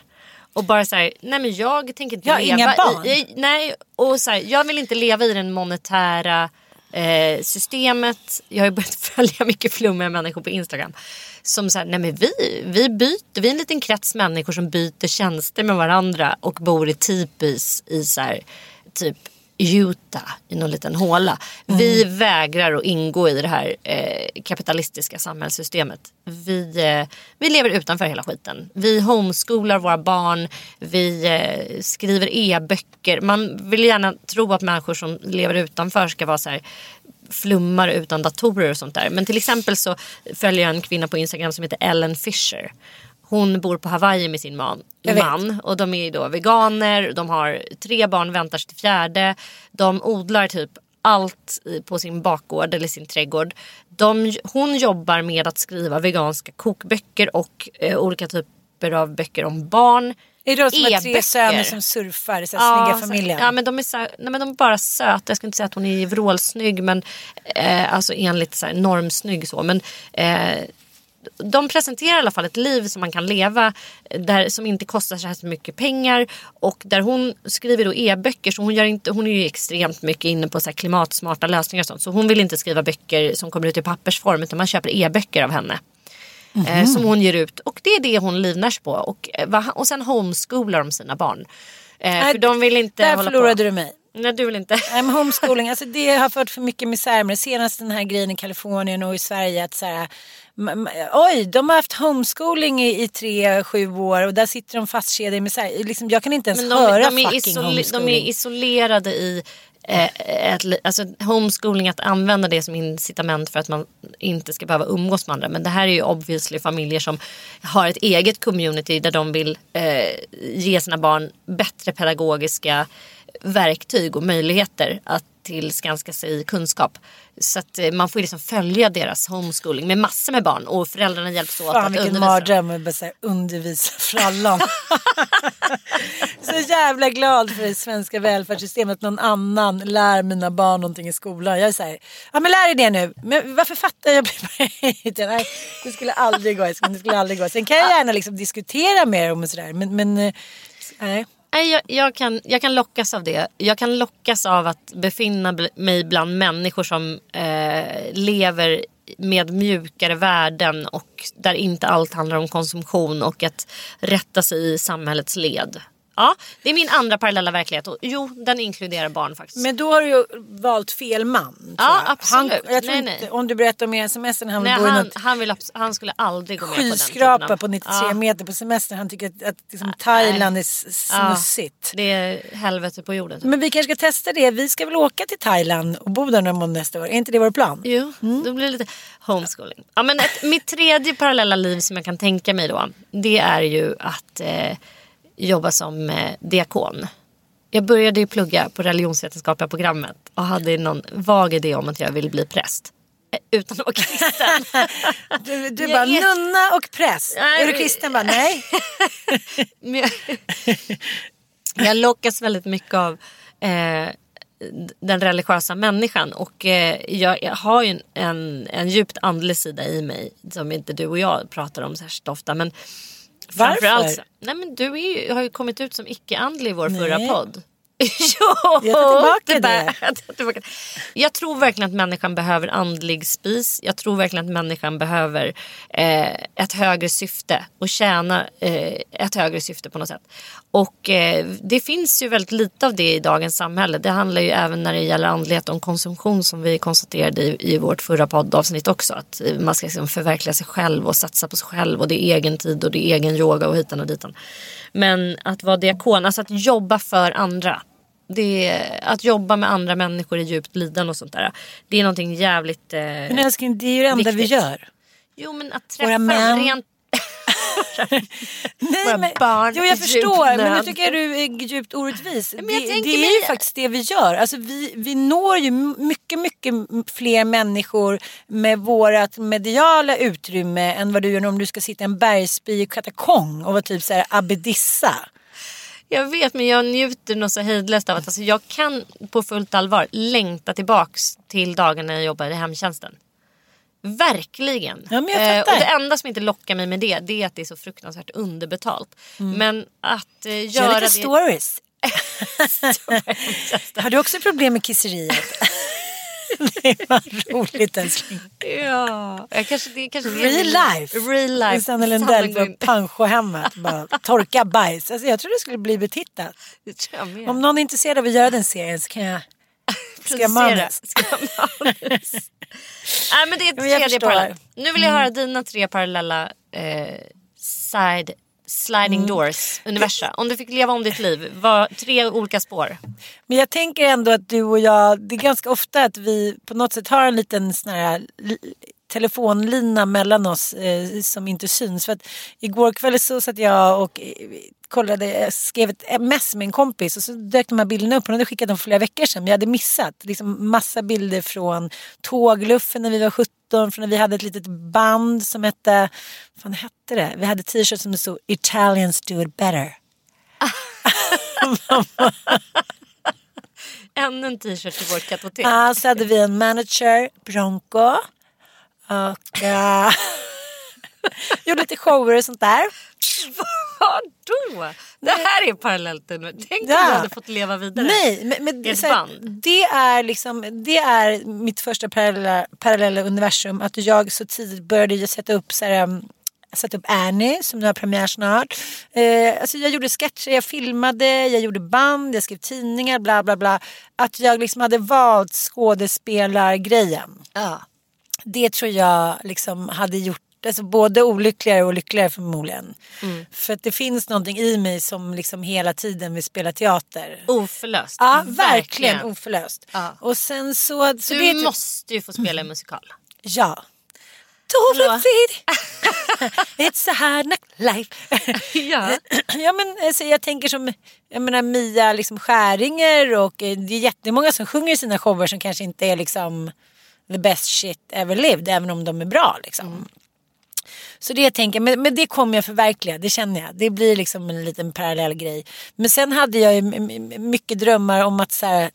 Och bara så här, nej men jag tänker inte Jag leva inga barn. i, i... Nej, och så här, jag vill inte leva i den monetära eh, systemet. Jag har ju börjat följa mycket flummiga människor på Instagram. Som säger, nej men vi, vi byter, vi är en liten krets människor som byter tjänster med varandra och bor i tipis i så här, typ Utah i någon liten håla. Vi vägrar att ingå i det här eh, kapitalistiska samhällssystemet. Vi, eh, vi lever utanför hela skiten. Vi homeschoolar våra barn. Vi eh, skriver e-böcker. Man vill gärna tro att människor som lever utanför ska vara så här flummar utan datorer och sånt där. Men till exempel så följer jag en kvinna på Instagram som heter Ellen Fisher. Hon bor på Hawaii med sin man, man och de är ju då veganer, de har tre barn, väntar sig till fjärde. De odlar typ allt på sin bakgård eller sin trädgård. De, hon jobbar med att skriva veganska kokböcker och eh, olika typer av böcker om barn. Är det då som har tre söner som surfar i så här snygga så- familjen? Ja men de är, så nej, men de är bara söta. Jag ska inte säga att hon är vrålsnygg men eh, alltså enligt så här, normsnygg så. Men eh, de presenterar i alla fall ett liv som man kan leva eh, där, som inte kostar så här mycket pengar. Och där hon skriver då e-böcker så hon, gör inte, hon är ju extremt mycket inne på så här klimatsmarta lösningar och sånt. Så hon vill inte skriva böcker som kommer ut i pappersform utan man köper e-böcker av henne. Eh, Mhm. som hon ger ut och det är det hon livnär sig på. Och, eh, och sen homeschoolar de sina barn. Eh, Nej, för de vill inte Där hålla förlorade på. du mig. Nej du vill inte. Nej, men homeschooling, alltså det har fört för mycket misär med det. Senast den här grejen i Kalifornien och i Sverige att så här, oj, de har haft homeschooling i, i tre, sju år och där sitter de fastkedjade i misär. Liksom, jag kan inte ens Men de, höra de, är fucking homeschooling. de är isolerade i eh, ett, alltså, homeschooling, att använda det som incitament för att man inte ska behöva umgås med andra. Men det här är ju obviously familjer som har ett eget community där de vill eh, ge sina barn bättre pedagogiska verktyg och möjligheter att tillskanska sig kunskap. Så att eh, man får liksom följa deras homeschooling med massor med barn och föräldrarna hjälps åt Fan att vilken undervisa. mardröm att undervisa frallan. så jävla glad för det svenska välfärdssystemet att någon annan lär mina barn någonting i skolan. Jag är så här, ja men lär er det nu. Men varför fattar jag? Nej, det skulle aldrig gå. Det skulle aldrig gå. Sen kan jag gärna liksom diskutera med dem och sådär. Men, men eh, nej. Nej, jag, jag, kan, jag kan lockas av det. Jag kan lockas av att befinna mig bland människor som eh, lever med mjukare värden och där inte allt handlar om konsumtion och att rätta sig i samhällets led. Ja, det är min andra parallella verklighet och jo, den inkluderar barn faktiskt. Men då har du ju valt fel man. Ja, jag. absolut. Han, jag tror Nej, inte, nej. Om du berättar om er semester, han Nej, han, något han, vill, han skulle aldrig gå med på den skyskrapa på 93 Ja. meter på semester. Han tycker att, att liksom, Thailand är s- Ja, det är helvete på jorden. typ. Men vi kanske ska testa det. Vi ska väl åka till Thailand och bo där några månader nästa år. Är inte det vår plan? Jo, då blir det lite homeschooling. Ja, men ett, mitt tredje parallella liv som jag kan tänka mig då. Det är ju att eh, jobba som eh, diakon. Jag började ju plugga på religionsvetenskapliga programmet och hade någon vag idé om att jag ville bli präst. Eh, Utan att vara kristen. Du, du Jag bara är- nunna och präst. Nej, är du kristen? Bara, nej. Jag, jag lockas väldigt mycket av eh, den religiösa människan. Och eh, jag, jag har ju en, en, en djupt andlig sida i mig som inte du och jag pratar om särskilt ofta. Men Varför? Nej men du ju, har ju kommit ut som icke-andlig i vår Nej. förra podd. jo, Jag tar tillbaka det. Jag tror verkligen att människan behöver andlig spis. Jag tror verkligen att människan behöver eh, ett högre syfte och tjäna eh, ett högre syfte på något sätt. Och eh, det finns ju väldigt lite av det i dagens samhälle. Det handlar ju även när det gäller andlighet om konsumtion som vi konstaterade i, i vårt förra poddavsnitt också. Att eh, man ska liksom förverkliga sig själv och satsa på sig själv och det är egen tid och det är egen yoga och hitan och ditan. Men att vara diakon, alltså att jobba för andra. Det är, att jobba med andra människor i djupt lidande och sånt där. Det är någonting jävligt eh, Men älskling, det är ju det enda vi viktigt. gör. Jo men att Våra träffa män. rent... Nej, Våra men, barn jo, jag förstår, men nu tycker jag du är djupt orättvis. men jag det det är mig- ju faktiskt det vi gör. Alltså, vi, vi når ju mycket, mycket fler människor med vårt mediala utrymme än vad du gör om du ska sitta i en bergsby i katakong och vara typ så här abbedissa. Jag vet men jag njuter nog så hejdlöst av att alltså, jag kan på fullt allvar längta tillbaks till dagen när jag jobbade i hemtjänsten. Verkligen. Ja, men jag eh, och det enda som inte lockar mig med det, det är att det är så fruktansvärt underbetalt. Men att eh, Gör göra lite det... stories. Har du också problem med kisseriet? det var roligt älskling. Ja, jag kanske, det kanske Real life. Real life. Sanna Lundell på Panschehemmet. Bara torka bajs. Alltså, jag tror det skulle bli betittat. Det tror jag med. Om någon är intresserad av att göra den serien så kan jag Producera. manus. Nej men det är tredje parallell. Nu vill jag Mm. höra dina tre parallella eh, side sliding Mm. doors universa. Om du fick leva om ditt liv, vad, tre olika spår. Men jag tänker ändå att du och jag, det är ganska ofta att vi på något sätt har en liten sån här telefonlina mellan oss eh, som inte syns. För att igår kväll så satt jag och eh, kollade, jag skrev ett mess med en kompis och så dök de här bilderna upp. Hon hade skickat dem för flera veckor sedan men jag hade missat. Liksom massa bilder från tågluffen när vi var 17, från när vi hade ett litet band som hette, vad fan hette det? Vi hade t-shirts som det stod Italians do it better. Ännu en t-shirt till vårt kattotek. Ja, så hade vi en manager, Bronco. Och uh, gjorde lite shower och sånt där. Vadå? Det här är parallellt nu. Tänk om Ja. du hade fått leva vidare. Nej, men, men I ett här, band. det, är liksom, det är mitt första parallella, parallella universum. Att jag så tidigt började sätta upp så här, um, sätta upp Annie som nu har premiär snart. Eh, alltså jag gjorde sketcher, jag filmade, jag gjorde band, jag skrev tidningar, bla bla bla. Att jag liksom hade valt skådespelargrejen. Ja. Det tror jag liksom hade gjort Alltså både olyckligare och lyckligare förmodligen. Mm. För att det finns någonting i mig som liksom hela tiden vill spela teater. Oförlöst. Ja, verkligen oförlöst. Ja. Och sen så... så Du det typ- måste ju få spela i musikal. Ja. Dorothy! It's a hard knock life. Ja. ja men alltså, jag tänker som jag menar, Mia liksom Skäringer och eh, det är jättemånga som sjunger i sina shower som kanske inte är liksom the best shit ever lived även om de är bra liksom. Så det jag tänker, men, men det kommer jag förverkliga, det känner jag. Det blir liksom en liten parallell grej. Men sen hade jag ju mycket drömmar om att, så här,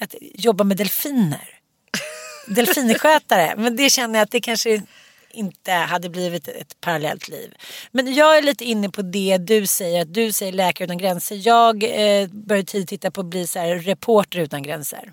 att jobba med delfiner. Delfinskötare, men det känner jag att det kanske inte hade blivit ett parallellt liv. Men jag är lite inne på det du säger, att du säger Läkare utan gränser. Jag eh, började tidigt titta på att bli så här, reporter utan gränser.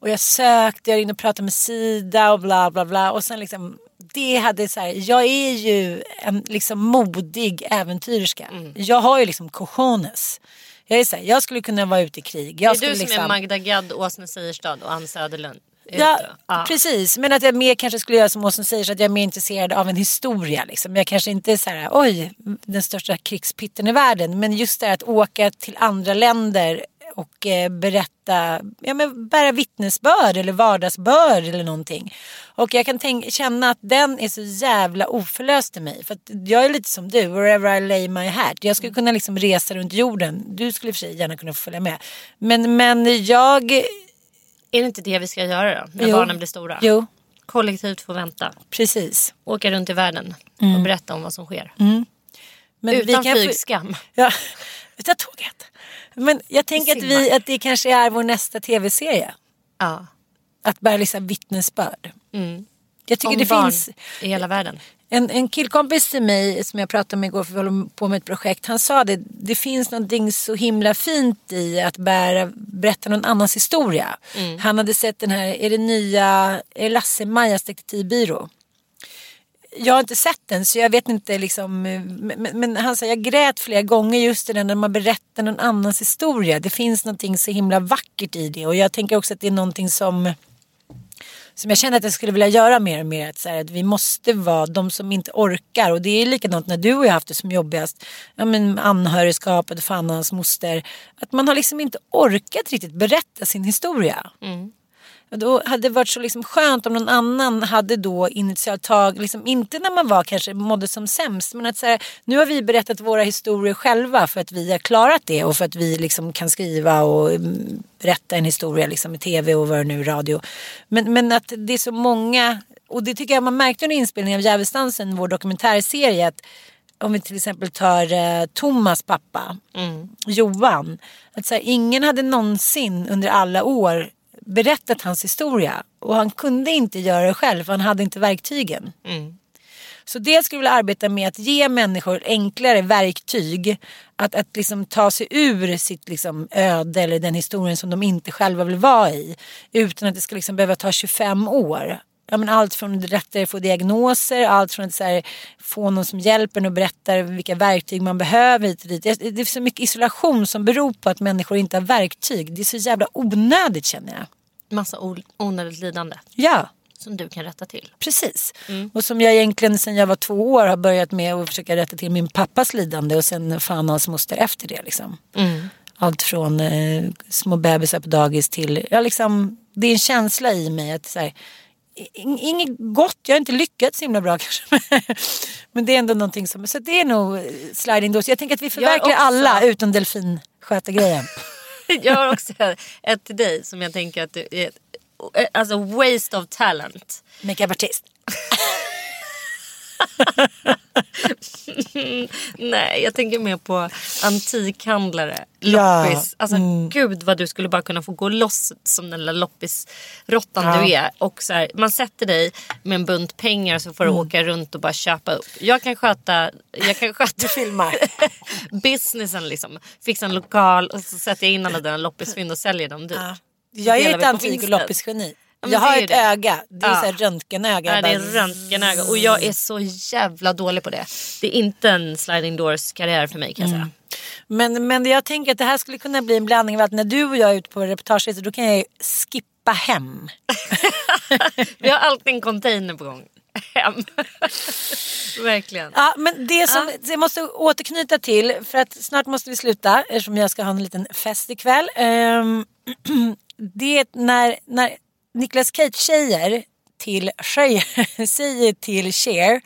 Och jag sökte, jag ringde och pratade med Sida och bla bla bla. Och sen liksom, det hade så här, jag är ju en liksom modig äventyrerska. Jag har ju liksom cojones. Jag är så här, jag skulle kunna vara ute i krig. Jag det är du som liksom, är Magda Gad, Åsne Seierstad och Ann Söderlund. Ja. Ja. precis. Men att jag mer kanske skulle göra som Åsson säger så att jag är mer intresserad av en historia. Liksom. Jag kanske inte är så här, oj, den största krigspitten i världen. Men just det här att åka till andra länder och eh, berätta, ja men bära vittnesbörd eller vardagsbörd eller någonting. Och jag kan tänk, känna att den är så jävla oförlöst i mig. För jag är lite som du, wherever I lay my hat. Jag skulle kunna liksom resa runt jorden. Du skulle i och för sig gärna kunna få följa med. Men, men jag... Är det inte det vi ska göra då? När Jo. barnen blir stora? Jo. Kollektivt få vänta. Precis. Åka runt i världen Mm. och berätta om vad som sker. Mm. Men Utan flygskam. Ja, utan tåget. Men jag tänker att, vi, att det kanske är vår nästa tv-serie. Ja. Att bära liksom vittnesbörd. Mm. Jag tycker Om det barn finns i hela världen. en, en killkompis till mig som jag pratade med igår för vi håller på med ett projekt. Han sa det, det finns någonting så himla fint i att bära, berätta någon annans historia. Mm. Han hade sett den här, är det nya, är Lasse-Majas detektivbyrå? Jag har inte sett den så jag vet inte liksom. Men, men han sa jag grät flera gånger just i den när man berättar någon annans historia. Det finns någonting så himla vackert i det och jag tänker också att det är någonting som som jag känner att jag skulle vilja göra mer och mer. Att, så här, att vi måste vara de som inte orkar. Och det är likadant när du och jag har haft det som jobbigast. Ja, men anhörigskapet, fan hans moster. Att man har liksom inte orkat riktigt berätta sin historia. Mm. Och då hade det varit så liksom skönt om någon annan hade då initialt tag, liksom inte när man var kanske mådde som sämst men att så här, nu har vi berättat våra historier själva för att vi har klarat det och för att vi liksom kan skriva och mm, berätta en historia liksom i tv och vad det nu radio. Men, men att det är så många och det tycker jag man märkte under inspelningen av Djävulsdansen, vår dokumentärserie att om vi till exempel tar eh, Thomas pappa, Johan. Att så här, ingen hade någonsin under alla år berättat hans historia. Och han kunde inte göra det själv för han hade inte verktygen. Så det skulle jag vilja arbeta med att ge människor enklare verktyg. Att, att liksom ta sig ur sitt liksom öde eller den historien som de inte själva vill vara i. Utan att det ska liksom behöva ta 25 år. Ja, men allt från att få diagnoser, allt från att här, få någon som hjälper en och berättar vilka verktyg man behöver. Hit och dit. Det är så mycket isolation som beror på att människor inte har verktyg. Det är så jävla onödigt känner jag. Massa onödigt lidande. Ja. Som du kan rätta till. Precis. Och som jag egentligen sen jag var två år har börjat med att försöka rätta till min pappas lidande och sen fan hans moster efter det. Liksom. Allt från eh, små bebisar på dagis till, ja, liksom, det är en känsla i mig att så här, Inget gott, jag har inte lyckats så himla bra kanske. Men det är ändå någonting som, så det är nog eh, sliding doors. Jag tänker att vi förverkligar alla utom delfinskötargrejen. Jag har också ett till dig som jag tänker att du är alltså waste of talent. Makeupartist. Nej, jag tänker mer på antikhandlare. Ja, Loppis. Alltså mm. gud vad du skulle bara kunna få gå loss som den där loppisråttan Ja. du är. Och så här, man sätter dig med en bunt pengar så får du Mm. åka runt och bara köpa upp. Jag kan sköta, jag kan sköta Du filmar. businessen liksom. Fixa en lokal och så sätter jag in alla dina loppisfynd och säljer dem dyrt. Ja. Jag är ett antik och loppisgeni. Ja, jag har ett det. öga. Det är Ja. så här röntgenöga. Ja, det är röntgenöga och jag är så jävla dålig på det. Det är inte en sliding doors karriär för mig kan jag säga. Men, men jag tänker att det här skulle kunna bli en blandning av att när du och jag är ute på reportageresor då kan jag skippa hem. Vi har alltid en container på gång. Hem. Verkligen. Ja, men det som jag måste återknyta till för att snart måste vi sluta eftersom jag ska ha en liten fest ikväll. Um, det är när, när Niklas Cage säger till, Cher- säger till Cher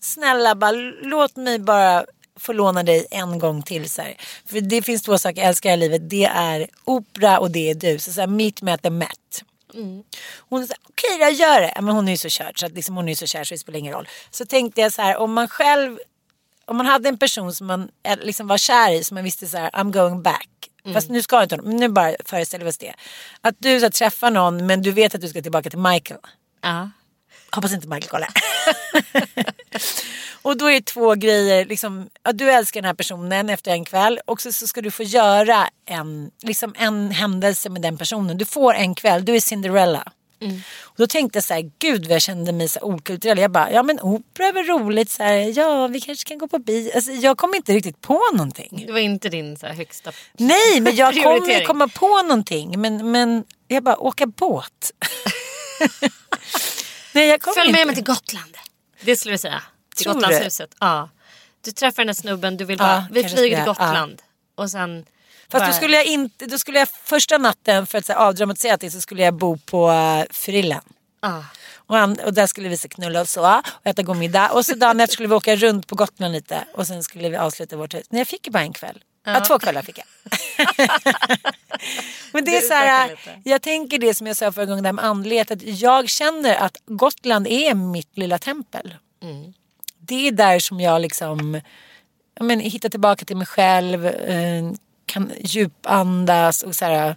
snälla bara låt mig bara få låna dig en gång till. Så här. För det finns två saker jag älskar i livet. Det är opera och det är du. Så, så här, me at the Met. Hon sa okej jag gör det. Men hon är ju så körd så att liksom, hon är ju så kär så det spelar ingen roll. Så tänkte jag så här om man själv om man hade en person som man eh, liksom var kär i som man visste så här I'm going back. Fast nu ska jag inte men nu bara föreställer vi oss det. Att du så träffar någon men du vet att du ska tillbaka till Michael. Ja. Hoppas inte Michael kollar. och då är det två grejer. Liksom, ja, du älskar den här personen efter en kväll. Och så, så ska du få göra en, liksom en händelse med den personen. Du får en kväll. Du är Cinderella. Och då tänkte jag så här, gud vad jag kände mig så okulturell. Jag bara, ja men opera är väl roligt. Så här, ja, vi kanske kan gå på bio. Alltså, jag kom inte riktigt på någonting. Det var inte din så här, högsta Nej, men jag kommer prioritering. komma på någonting. Men, men jag bara, åka båt. Nej, jag Följ inte. med mig till Gotland. Det skulle du säga. Till Tror du? Gotlandshuset. Ja. Du träffar den där snubben, du vill bara, Ja, vi flyger till jag. Ja. Gotland. Och sen Fast då skulle jag inte, då skulle jag första natten för att så här, avdramatisera det så skulle jag bo på uh, Fyrillen. Ja. Och, han, och där skulle vi så knulla och så och äta god middag. Och så dagen efter skulle vi åka runt på Gotland lite och sen skulle vi avsluta vårt hus. Nej jag fick ju bara en kväll. Ja, två kvällar fick jag. Men det är så här, jag tänker det som jag sa förra gången där med andlighet. Att jag känner att Gotland är mitt lilla tempel. Det är där som jag liksom ja, men, hittar tillbaka till mig själv. Eh, kan djupandas och så här.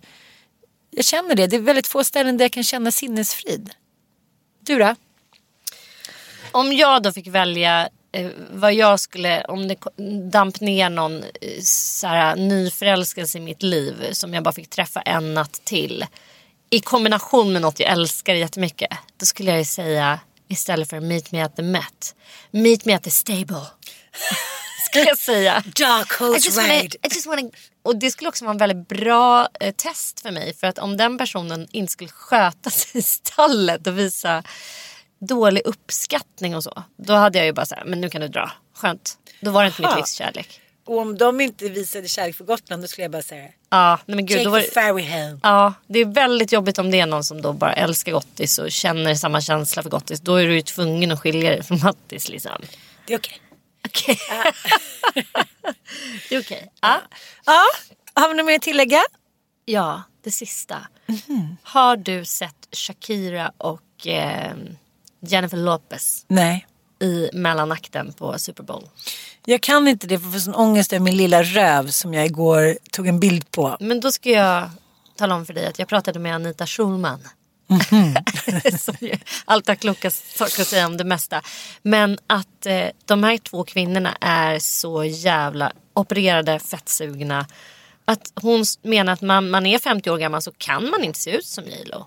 Jag känner det. Det är väldigt få ställen där jag kan känna sinnesfrid. Du då? Om jag då fick välja eh, vad jag skulle, om det damp ner någon eh, såhär, nyförälskelse i mitt liv som jag bara fick träffa en natt till. I kombination med något jag älskar jättemycket. Då skulle jag ju säga istället för meet me at the Met. Meet me at the stable. Ska jag säga. Dark just wanna, I just wanna, och det skulle också vara en väldigt bra eh, test för mig. För att om den personen inte skulle sköta sig i stallet och visa dålig uppskattning och så. Då hade jag ju bara såhär, men nu kan du dra. Skönt. Då var det inte mitt Aha. livs kärlek. Och om de inte visade kärlek för Gotland då skulle jag bara säga Ja, nej men gud. Take Då var, the ferry home. ja, det är väldigt jobbigt om det är någon som då bara älskar Gottis och känner samma känsla för Gottis. Då är du ju tvungen att skilja dig från Mattis liksom. Det är okej. Okej. det är okej. Ja. Ja, har vi något mer att tillägga? Ja, det sista. Mhm. Har du sett Shakira och eh, Jennifer Lopez Nej. i mellanakten på Super Bowl? Jag kan inte det för jag får sån ångest över min lilla röv som jag igår tog en bild på. Men då ska jag tala om för dig att jag pratade med Anita Schulman. Alltid har kloka saker att säga om det mesta. Men att eh, de här två kvinnorna är så jävla opererade, fettsugna. Att hon menar att man, man är 50 år gammal så kan man inte se ut som J Lo.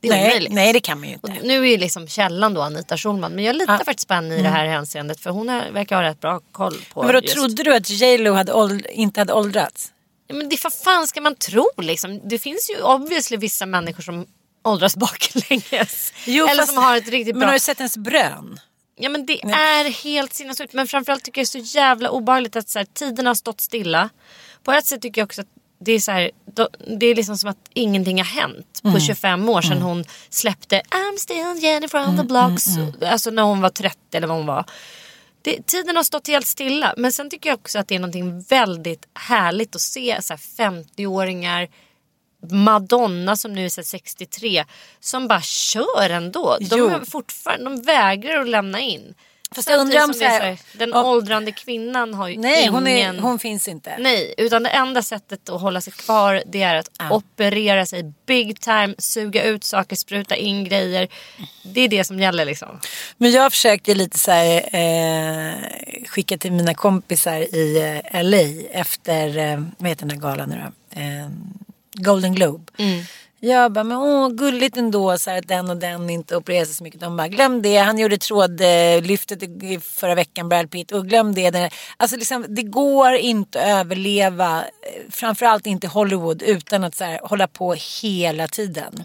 Det är Nej, omöjligt. nej, det kan man ju inte. Och nu är ju liksom källan då Anita Schulman. Men jag litar faktiskt på henne i det här hänseendet. För hon är, verkar ha rätt bra koll på Mm. Men vadå, just... trodde du att J Lo hade inte hade åldrats? Ja, Men det för fan ska man tro liksom. Det finns ju obviously vissa människor som åldras baklänges. Eller fast- som har ett riktigt Men bra... har du sett ens brön? Ja men det är helt sinnessjukt. Men framförallt tycker jag det är så jävla obehagligt att så här, tiden har stått stilla. På ett sätt tycker jag också att det är, så här, det är liksom som att ingenting har hänt på Mm. 25 år sedan Mm. hon släppte I'm still Jenny from the blocks. Alltså när hon var 30 eller vad hon var. Det, tiden har stått helt stilla. Men sen tycker jag också att det är någonting väldigt härligt att se så här 50-åringar Madonna som nu är så här 63 som bara kör ändå. De, är fortfarande, de vägrar att lämna in. Fast jag undrar om så här- den och- åldrande kvinnan har ju Nej, ingen... hon, är, hon finns inte. Nej, utan det enda sättet att hålla sig kvar det är att operera sig big time, suga ut saker, spruta in grejer. Det är det som gäller liksom. Men jag försökte lite så här, eh, skicka till mina kompisar i eh, LA efter, eh, vad heter den här galan nu då? Eh, Golden Globe. Jag bara, men åh gulligt ändå så här, att den och den inte opererar sig så mycket. De bara, glöm det. Han gjorde trådlyftet i- förra veckan, Brad Pitt. Och glöm det. Alltså liksom, det går inte att överleva, eh, framförallt inte Hollywood, utan att så här, hålla på hela tiden.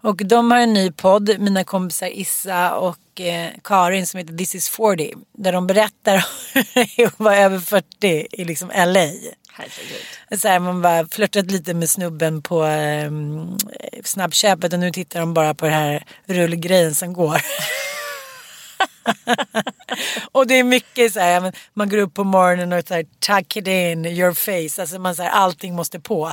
Och de har en ny podd, mina kompisar Issa och eh, Karin som heter This is 40. Där de berättar hur det är att vara över 40 i liksom LA. Herregud. Så här, man bara flörtat lite med snubben på eh, snabbköpet och nu tittar de bara på den här rullgrejen som går. och det är mycket så här, man går upp på morgonen och så här, tuck it in your face. Alltså man så här, allting måste på.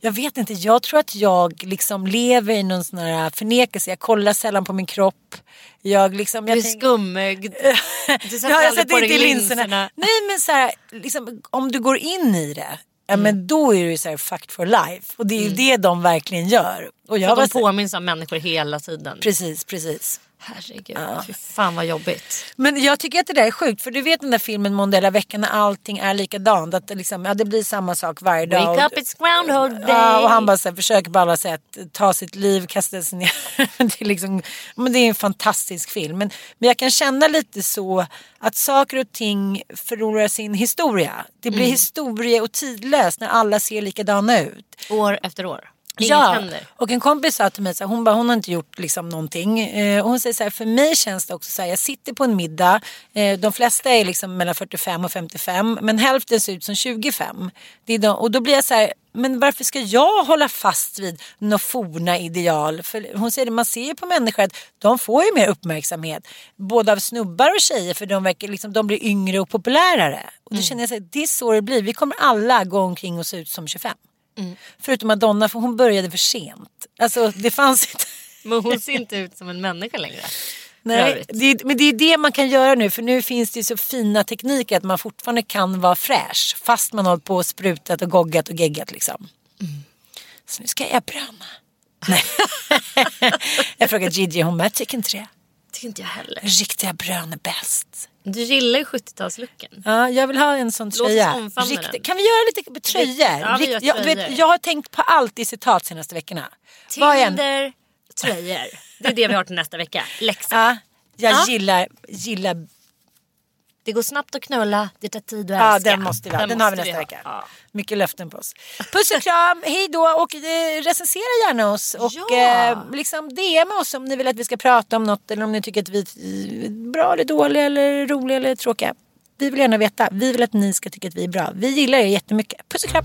Jag vet inte, jag tror att jag liksom lever i någon sån här förnekelse. Jag kollar sällan på min kropp. Jag liksom, jag Du är tänk- skummögd. Du sätter Ja, jag aldrig sätter på inte dig i linserna. Nej men så här, liksom, om du går in i det. Ja, men då är du ju så här fucked for life. Och det är ju det de verkligen gör. Och jag För de påminns om människor hela tiden. precis, precis. Herregud, fy fan vad jobbigt. Men jag tycker att det där är sjukt. För du vet den där filmen Måndag veckan när allting är likadant. Att det, liksom, ja, det blir samma sak varje dag. Wake up, it's groundhog day. Ja, och han bara så här, försöker på alla sätt ta sitt liv, kasta sig ner. det, är liksom, men det är en fantastisk film. Men, men jag kan känna lite så att saker och ting förlorar sin historia. Det blir Mm. historia och tidlöst när alla ser likadana ut. År efter år. Inget ja, händer. och en kompis sa till mig så här, hon, bara, hon har inte gjort liksom någonting. Eh, och hon säger så här, för mig känns det också så här, jag sitter på en middag, eh, de flesta är liksom mellan 45 och 55, men hälften ser ut som 25. Det är de, och då blir jag så här, men varför ska jag hålla fast vid några forna ideal? För hon säger det, man ser ju på människor att de får ju mer uppmärksamhet. Både av snubbar och tjejer för de, verkar, liksom, de blir yngre och populärare. Och då känner jag så här, det är så det blir. Vi kommer alla gå omkring och se ut som 25. Förutom Madonna för hon började för sent. Alltså det fanns inte. Men hon ser inte ut som en människa längre. Nej, det, men det är det man kan göra nu för nu finns det ju så fina tekniker att man fortfarande kan vara fräsch fast man hållit på och sprutat och goggat och geggat liksom. Så nu ska jag bröna. Nej. jag frågar Gigi, hon med tycker inte det? tycker inte jag heller. Riktiga brön är bäst. Du gillar ju 70-talslooken. Ja, jag vill ha en sån tröja. den. Kan vi göra lite tröjor? Ja, Rikt- jag, vet, jag har tänkt på allt i citat senaste veckorna. Är en- Tinder, tröjor. Det är det vi har till nästa vecka. Läxa. Ja, jag Ja. gillar, gillar... Det går snabbt att knulla, det tar tid att Ja, älska. den måste vi ha. Den, har vi nästa ha. vecka. Ja. Mycket löften på oss. Puss och kram, hej då och eh, recensera gärna oss. Och Ja. eh, liksom DM oss om ni vill att vi ska prata om något eller om ni tycker att vi är bra eller dåliga eller roliga eller tråkiga. Vi vill gärna veta. Vi vill att ni ska tycka att vi är bra. Vi gillar er jättemycket. Puss och kram.